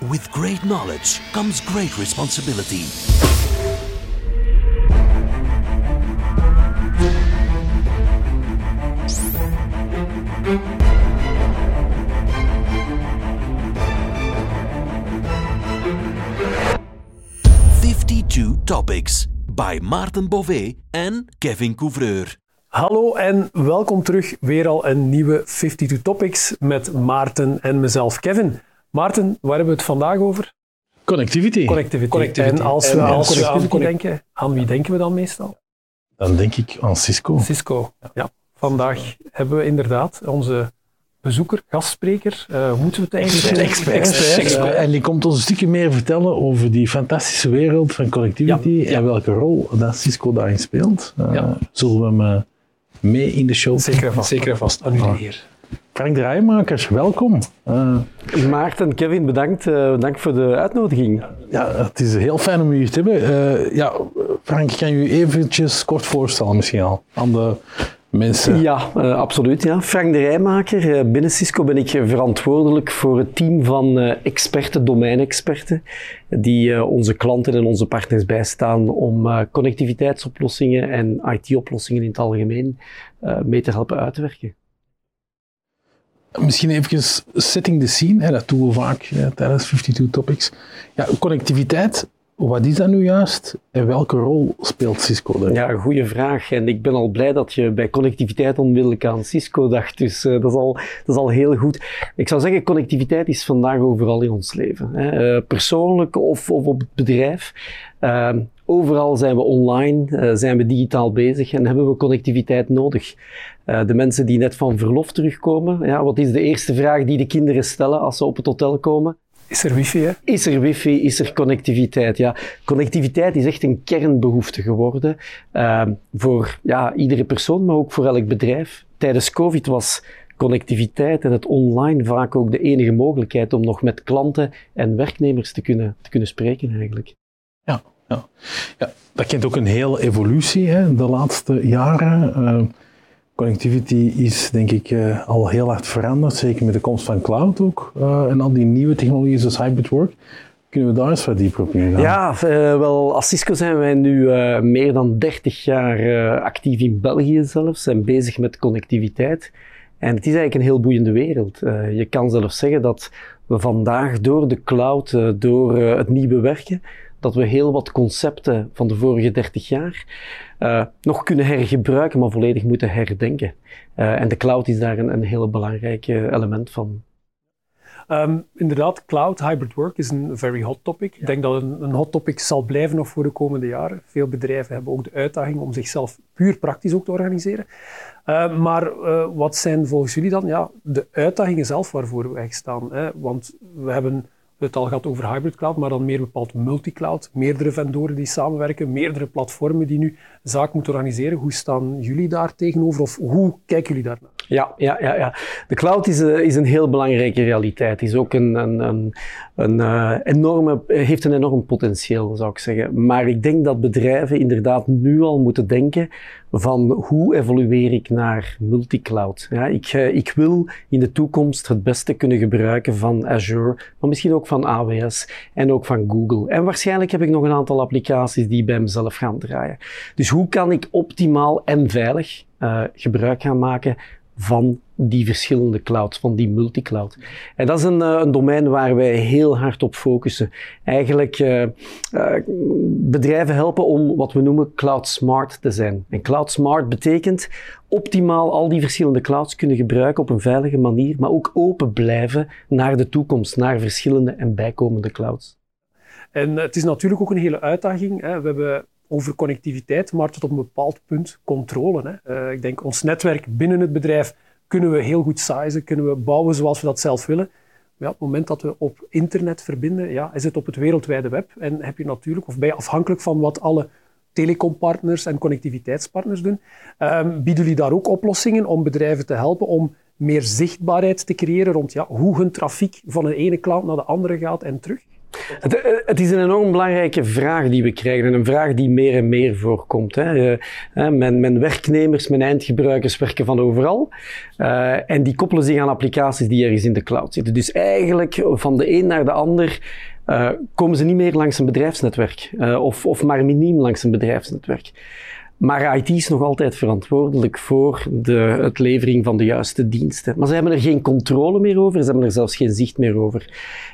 With great knowledge comes great responsibility. Fifty-two topics by Maarten Bové en Kevin Couvreur. Hallo en welkom terug. Weer al een nieuwe 52 Topics met Maarten en mezelf, Kevin. Maarten, waar hebben we het vandaag over? Connectivity. Connectivity. En als we En als we aan connectivity connect- denken, aan wie denken we dan meestal? Dan denk ik aan Cisco. Cisco. Ja. Vandaag hebben we inderdaad onze bezoeker, gastspreker. Eh, hoe moeten we het eigenlijk Expert. Expert. Expert. En die komt ons een stukje meer vertellen over die fantastische wereld van connectivity Ja, ja. en welke rol dat Cisco daarin speelt. Eh, Ja. Zullen we hem eh, mee in de show Zeker en vast. Zeker en vast. Aan jullie Ah. hier. Frank Draaimakers, welkom. Eh, Maarten, Kevin, bedankt, eh, bedankt voor de uitnodiging. ja, het is heel fijn om u hier te hebben. Eh, ja, Frank, kan je u eventjes kort voorstellen misschien al aan de mensen? Ja, absoluut. Ja. Frank de Rijmaker. Binnen Cisco ben ik verantwoordelijk voor het team van experten, domeinexperten, die onze klanten en onze partners bijstaan om connectiviteitsoplossingen en IT-oplossingen in het algemeen mee te helpen uitwerken. Misschien even setting the scene, hè, dat doen we vaak tijdens 52 Topics. Ja, connectiviteit, wat is dat nu juist en welke rol speelt Cisco daar? Ja, goede vraag. En ik ben al blij dat je bij connectiviteit onmiddellijk aan Cisco dacht. Dus eh, dat, is al, dat is al heel goed. Ik zou zeggen, connectiviteit is vandaag overal in ons leven. Hè. Eh, persoonlijk of, of op het bedrijf. Eh, overal zijn we online, zijn we digitaal bezig en hebben we connectiviteit nodig. Eh, de mensen die net van verlof terugkomen, ja, wat is de eerste vraag die de kinderen stellen als ze op het hotel komen? Is er wifi, hè? Is er wifi, is er connectiviteit? Ja, connectiviteit is echt een kernbehoefte geworden ehm, voor ja, iedere persoon, maar ook voor elk bedrijf. Tijdens COVID was connectiviteit en het online vaak ook de enige mogelijkheid om nog met klanten en werknemers te kunnen, te kunnen spreken eigenlijk. Ja, ja. ja, dat kent ook een hele evolutie hè, de laatste jaren. Eh, connectivity is denk ik eh, al heel hard veranderd, zeker met de komst van cloud ook. eh, en al die nieuwe technologieën zoals hybrid work. Kunnen we daar eens wat dieper op ingaan? Ja, eh, wel, als Cisco zijn wij nu meer dan 30 jaar actief in België zelfs en bezig met connectiviteit. En het is eigenlijk een heel boeiende wereld. Je kan zelfs zeggen dat we vandaag door de cloud, door het nieuwe werken, dat we heel wat concepten van de vorige 30 jaar eh, nog kunnen hergebruiken, maar volledig moeten herdenken. Eh, en de cloud is daar een, een heel belangrijk eh, element van. Ehm, inderdaad, cloud, hybrid work is een very hot topic. Ik denk dat het een, een hot topic zal blijven nog voor de komende jaren. Veel bedrijven hebben ook de uitdaging om zichzelf puur praktisch ook te organiseren. Uh, maar uh, wat zijn volgens jullie dan ja, de uitdagingen zelf waarvoor we eigenlijk staan? Hè? Want we hebben het al gehad over hybrid cloud, maar dan meer bepaald multicloud. Meerdere vendoren die samenwerken, meerdere platformen die nu zaak moeten organiseren. Hoe staan jullie daar tegenover of hoe kijken jullie daarnaar? Ja, ja, ja, ja. De cloud is, uh, is een heel belangrijke realiteit. Is ook een, een, een, een uh, enorme, heeft een enorm potentieel, zou ik zeggen. Maar ik denk dat bedrijven inderdaad nu al moeten denken van hoe evolueer ik naar multicloud. Ja, ik, uh, ik wil in de toekomst het beste kunnen gebruiken van Azure, maar misschien ook van AWS en ook van Google. En waarschijnlijk heb ik nog een aantal applicaties die bij mezelf gaan draaien. Dus hoe kan ik optimaal en veilig uh, gebruik gaan maken van die verschillende clouds, van die multicloud. En dat is een, uh, een domein waar wij heel hard op focussen. Eigenlijk uh, bedrijven helpen om wat we noemen cloud smart te zijn. En cloud smart betekent optimaal al die verschillende clouds kunnen gebruiken op een veilige manier, maar ook open blijven naar de toekomst, naar verschillende en bijkomende clouds. En het is natuurlijk ook een hele uitdaging. Hè. We hebben over connectiviteit, maar tot op een bepaald punt controle. Hè. Uh, ik denk, ons netwerk binnen het bedrijf kunnen we heel goed sizen, kunnen we bouwen zoals we dat zelf willen. Maar op het moment dat we op internet verbinden, ja, is het op het wereldwijde web. En heb je natuurlijk, of ben je afhankelijk van wat alle telecompartners en connectiviteitspartners doen, um, bieden jullie daar ook oplossingen om bedrijven te helpen om meer zichtbaarheid te creëren rond ja, hoe hun trafiek van een ene cloud naar de andere gaat en terug? Het, eh, het, is een enorm belangrijke vraag die we krijgen en een vraag die meer en meer voorkomt. Hè. Uh, mijn, werknemers, mijn eindgebruikers werken van overal uh, en die koppelen zich aan applicaties die ergens in de cloud zitten. Dus eigenlijk van de een naar de ander uh, komen ze niet meer langs een bedrijfsnetwerk of, of maar miniem langs een bedrijfsnetwerk. Maar IT is nog altijd verantwoordelijk voor de, het levering van de juiste diensten. Maar ze hebben er geen controle meer over, ze hebben er zelfs geen zicht meer over.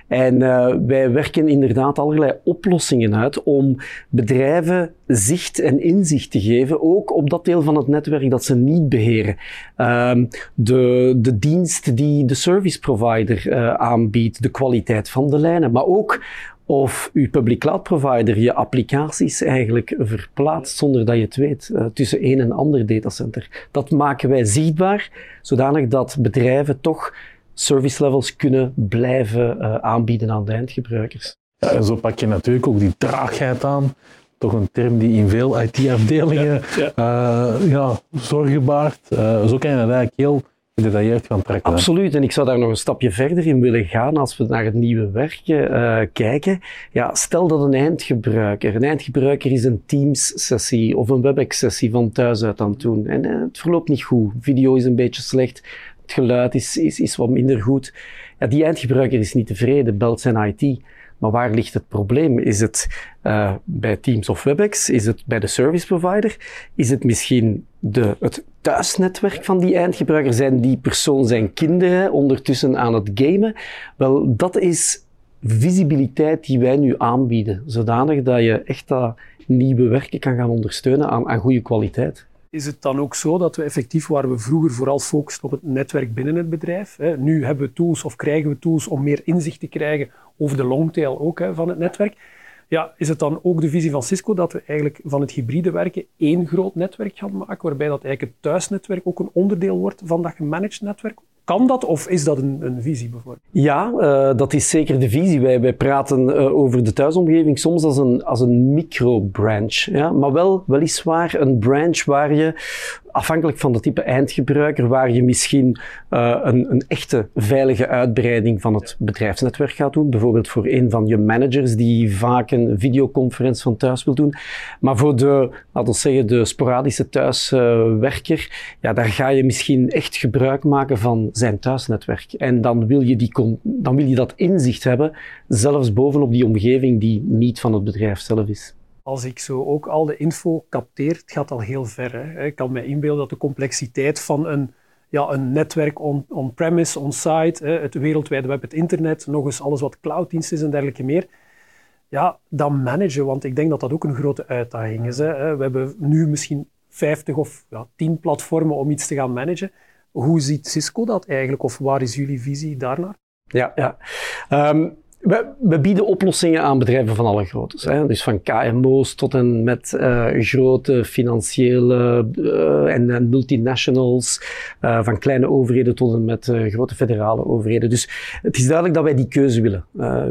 En uh, wij werken inderdaad allerlei oplossingen uit om bedrijven zicht en inzicht te geven, ook op dat deel van het netwerk dat ze niet beheren. Uh, de, de dienst die de service provider uh, aanbiedt, de kwaliteit van de lijnen, maar ook of uw public cloud provider je applicaties eigenlijk verplaatst zonder dat je het weet uh, tussen een en ander datacenter. Dat maken wij zichtbaar, zodanig dat bedrijven toch service levels kunnen blijven uh, aanbieden aan de eindgebruikers. Ja, en zo pak je natuurlijk ook die traagheid aan. Toch een term die in veel IT-afdelingen ja, ja. uh, ja, zorgen baart. zo kan je dat eigenlijk heel trekken. Absoluut, en ik zou daar nog een stapje verder in willen gaan als we naar het nieuwe werken uh, kijken. Ja, stel dat een eindgebruiker, een eindgebruiker is een Teams-sessie of een WebEx-sessie van thuis uit aan het doen. En uh, het verloopt niet goed, video is een beetje slecht, het geluid is, is, is wat minder goed. Ja, die eindgebruiker is niet tevreden, belt zijn IT. Maar waar ligt het probleem? Is het uh, bij Teams of WebEx? Is het bij de service provider? Is het misschien de, het thuisnetwerk van die eindgebruiker? Zijn die persoon zijn kinderen ondertussen aan het gamen? Wel, dat is visibiliteit die wij nu aanbieden, zodanig dat je echt dat nieuwe werken kan gaan ondersteunen aan, aan goede kwaliteit is het dan ook zo dat we effectief, waar we vroeger vooral focusten op het netwerk binnen het bedrijf, hè, nu hebben we tools of krijgen we tools om meer inzicht te krijgen over de longtail ook hè, van het netwerk. Ja, is het dan ook de visie van Cisco dat we eigenlijk van het hybride werken één groot netwerk gaan maken, waarbij dat eigenlijk het thuisnetwerk ook een onderdeel wordt van dat gemanaged netwerk? Kan dat of is dat een, een visie bijvoorbeeld? Ja, uh, dat is zeker de visie. Wij, wij praten uh, over de thuisomgeving soms als een, als een micro-branch. Ja? Maar wel weliswaar een branch waar je afhankelijk van de type eindgebruiker, waar je misschien uh, een, een, echte veilige uitbreiding van het bedrijfsnetwerk gaat doen. Bijvoorbeeld voor een van je managers die vaak een videoconferentie van thuis wil doen. Maar voor de, laten we zeggen, de sporadische thuiswerker, ja, daar ga je misschien echt gebruik maken van zijn thuisnetwerk. En dan wil je, die, dan wil je dat inzicht hebben, zelfs bovenop die omgeving die niet van het bedrijf zelf is als ik zo ook al de info capteer, het gaat al heel ver. Hè. Ik kan me inbeelden dat de complexiteit van een, ja, een netwerk on-premise, on on-site, het wereldwijde web, het internet, nog eens alles wat clouddienst is en dergelijke meer, ja, dan managen, want ik denk dat dat ook een grote uitdaging is. Hè. We hebben nu misschien 50 of ja, 10 platformen om iets te gaan managen. Hoe ziet Cisco dat eigenlijk, of waar is jullie visie daarnaar? Ja, ja. Um, we, bieden oplossingen aan bedrijven van alle groottes. Hè? Dus van KMO's tot en met uh, grote financiële uh, en, multinationals, uh, van kleine overheden tot en met grote federale overheden. Dus het is duidelijk dat wij die keuze willen,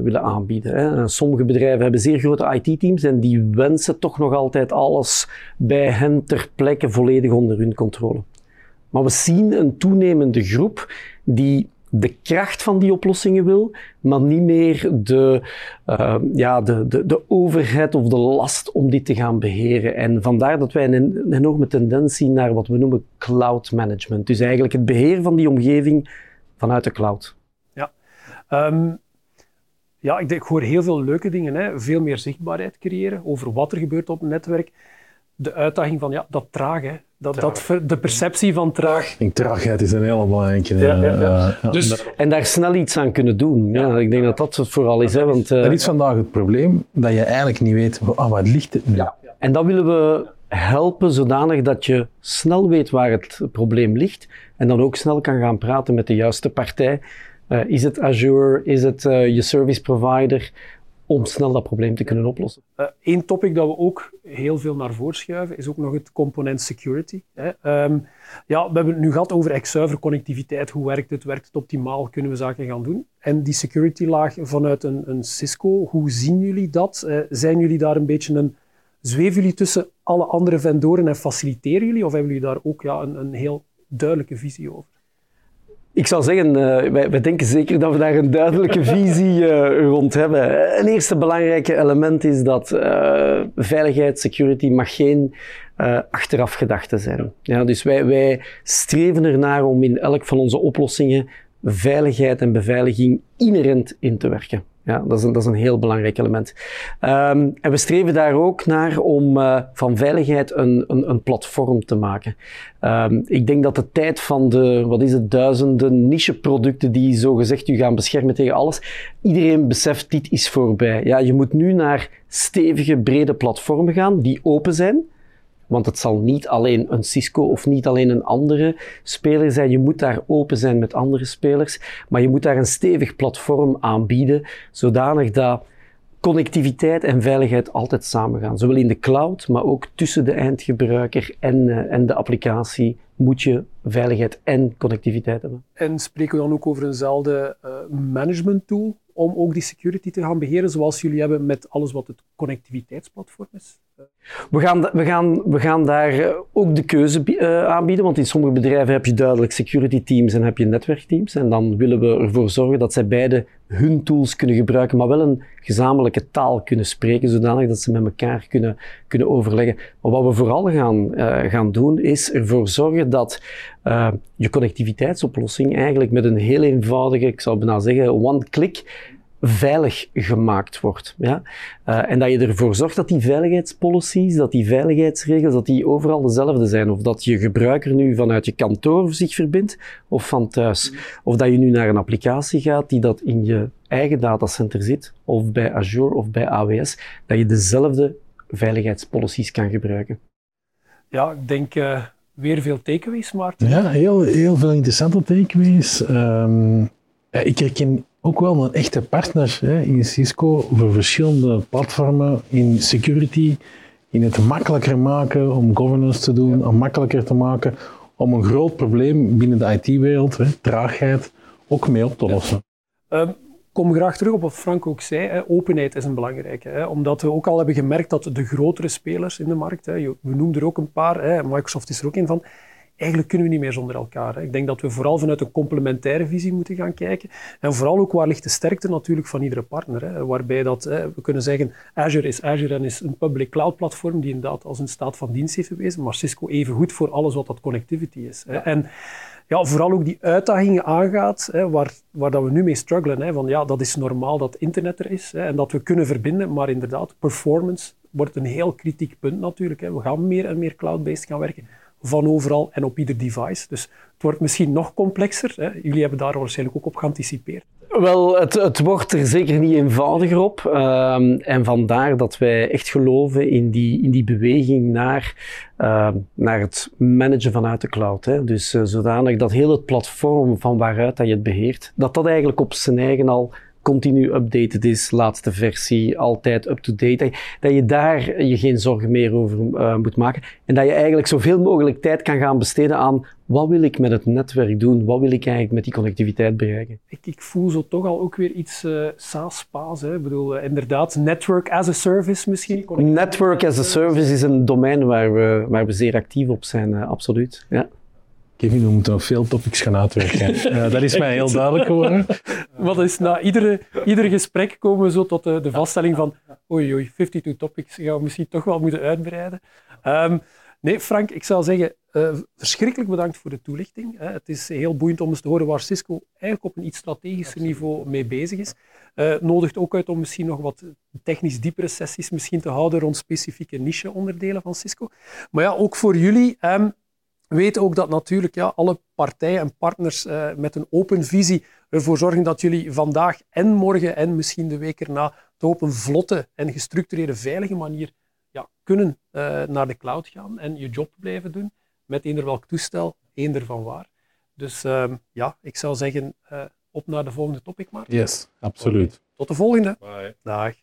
willen aanbieden. Hè? Sommige bedrijven hebben zeer grote IT-teams en die wensen toch nog altijd alles bij hen ter plekke volledig onder hun controle. Maar we zien een toenemende groep die de kracht van die oplossingen wil, maar niet meer de, uh, ja, de, de, de overheid of de last om dit te gaan beheren. En vandaar dat wij een, enorme tendentie naar wat we noemen cloud management. Dus eigenlijk het beheer van die omgeving vanuit de cloud. Ja, um, ja ik, ik hoor heel veel leuke dingen. Hè. Veel meer zichtbaarheid creëren over wat er gebeurt op het netwerk. De uitdaging van ja, dat hè. Dat, dat, de perceptie van traag. Ik denk, traagheid is een hele belangrijke. Ja, ja, ja. Dus, en daar snel iets aan kunnen doen. Ja, ik denk dat dat het vooral is. Hè, want, uh, dat is vandaag het probleem, dat je eigenlijk niet weet, oh, wat ligt het nu? Ja. En dat willen we helpen zodanig dat je snel weet waar het probleem ligt en dan ook snel kan gaan praten met de juiste partij. Uh, is het Azure? Is het uh, je service provider? Om snel dat probleem te kunnen oplossen. Eén uh, topic dat we ook heel veel naar voren schuiven, is ook nog het component security. Hè. Um, ja, we hebben het nu gehad over ex-zuiver connectiviteit. Hoe werkt het? Werkt het optimaal? Kunnen we zaken gaan doen? En die security laag vanuit een, een Cisco, hoe zien jullie dat? Uh, zijn jullie daar een beetje een... Zweven jullie tussen alle andere vendoren en faciliteren jullie? Of hebben jullie daar ook ja, een, een heel duidelijke visie over? Ik zou zeggen, uh, wij, wij, denken zeker dat we daar een duidelijke visie uh, rond hebben. Een eerste belangrijke element is dat uh, veiligheid, security, mag geen achteraf gedachte zijn. Ja, dus wij, wij streven ernaar om in elk van onze oplossingen veiligheid en beveiliging inherent in te werken. Ja, dat is een, dat is een heel belangrijk element. Um, en we streven daar ook naar om uh, van veiligheid een, een, een, platform te maken. Um, ik denk dat de tijd van de, wat is het, duizenden nicheproducten die zogezegd u gaan beschermen tegen alles, iedereen beseft dit is voorbij. Ja, je moet nu naar stevige, brede platformen gaan die open zijn. Want het zal niet alleen een Cisco of niet alleen een andere speler zijn. Je moet daar open zijn met andere spelers. Maar je moet daar een stevig platform aanbieden, zodanig dat connectiviteit en veiligheid altijd samengaan. Zowel in de cloud, maar ook tussen de eindgebruiker en, uh, en de applicatie moet je veiligheid en connectiviteit hebben. En spreken we dan ook over eenzelfde uh, management tool om ook die security te gaan beheren, zoals jullie hebben met alles wat het connectiviteitsplatform is? We gaan, we gaan, we gaan daar eh, ook de keuze uh, aanbieden, want in sommige bedrijven heb je duidelijk security teams en heb je netwerkteams. En dan willen we ervoor zorgen dat zij beide hun tools kunnen gebruiken, maar wel een gezamenlijke taal kunnen spreken, zodanig dat ze met elkaar kunnen, kunnen overleggen. Maar wat we vooral gaan, uh, gaan doen, is ervoor zorgen dat je connectiviteitsoplossing eigenlijk met een heel eenvoudige, ik zou bijna zeggen, one-click veilig gemaakt wordt. Ja? Uh, en dat je ervoor zorgt dat die veiligheidspolicies, dat die veiligheidsregels, dat die overal dezelfde zijn. Of dat je gebruiker nu vanuit je kantoor zich verbindt of van thuis. Of dat je nu naar een applicatie gaat die dat in je eigen datacenter zit, of bij Azure of bij AWS, dat je dezelfde veiligheidspolicies kan gebruiken. Ja, ik denk uh, weer veel takeaways, Maarten. Ja, heel, heel veel interessante takeaways. Um, ik herken ook wel een echte partner hè, in Cisco voor verschillende platformen in security, in het makkelijker maken om governance te doen, om makkelijker te maken om een groot probleem binnen de IT-wereld, traagheid, ook mee op te lossen. Ja. Um, kom graag terug op wat Frank ook zei. Hè. Openheid is een belangrijke. Hè. Omdat we ook al hebben gemerkt dat de grotere spelers in de markt, hè, we noemen er ook een paar, hè, Microsoft is er ook een van, eigenlijk kunnen we niet meer zonder elkaar. Hè. Ik denk dat we vooral vanuit een complementaire visie moeten gaan kijken. En vooral ook waar ligt de sterkte natuurlijk van iedere partner. Hè. Waarbij dat, hè, we kunnen zeggen, Azure is Azure en is een public cloud platform die inderdaad als een staat van dienst heeft bewezen, maar Cisco even goed voor alles wat dat connectivity is. Hè. En ja, vooral ook die uitdagingen aangaat, hè, waar, waar dat we nu mee struggelen. Hè, van ja, dat is normaal dat internet er is hè, en dat we kunnen verbinden, maar inderdaad, performance wordt een heel kritiek punt natuurlijk. Hè. We gaan meer en meer cloud-based gaan werken van overal en op ieder device. Dus het wordt misschien nog complexer. Hè. Jullie hebben daar waarschijnlijk ook op geanticipeerd. Wel, het, het wordt er zeker niet eenvoudiger op. Um, en vandaar dat wij echt geloven in die, in die beweging naar, uh, naar het managen vanuit de cloud. Hè. Dus uh, zodanig dat heel het platform van waaruit dat je het beheert, dat dat eigenlijk op zijn eigen al continu updated is, laatste versie, altijd up-to-date. Dat je daar je geen zorgen meer over uh, moet maken. En dat je eigenlijk zoveel mogelijk tijd kan gaan besteden aan wat wil ik met het netwerk doen? Wat wil ik eigenlijk met die connectiviteit bereiken? Ik, ik voel zo toch al ook weer iets uh, SaaS-paas. Ik bedoel, uh, inderdaad, network as a service misschien? Network as a service is een domein waar we, waar we zeer actief op zijn, absoluut. Ja. Kevin, we moeten nog veel topics gaan uitwerken. uh, dat is mij heel duidelijk geworden. Wat is, na iedere, ieder gesprek komen we zo tot de, de vaststelling van oei oei, 52 topics gaan we misschien toch wel moeten uitbreiden. Um, nee, Frank, ik zou zeggen, uh, verschrikkelijk bedankt voor de toelichting. Uh, het is heel boeiend om eens te horen waar Cisco eigenlijk op een iets strategischer niveau mee bezig is. Uh, nodigt ook uit om misschien nog wat technisch diepere sessies misschien te houden rond specifieke niche-onderdelen van Cisco. Maar ja, ook voor jullie, um, weet ook dat natuurlijk ja, alle partijen en partners uh, met een open visie ervoor zorgen dat jullie vandaag en morgen en misschien de week erna toch op een vlotte en gestructureerde, veilige manier ja, kunnen uh, naar de cloud gaan en je job blijven doen met eender welk toestel, eender van waar. Dus uh, ja, ik zou zeggen, uh, op naar de volgende topic maar. Yes, absoluut. Tot de volgende. Bye. Dag.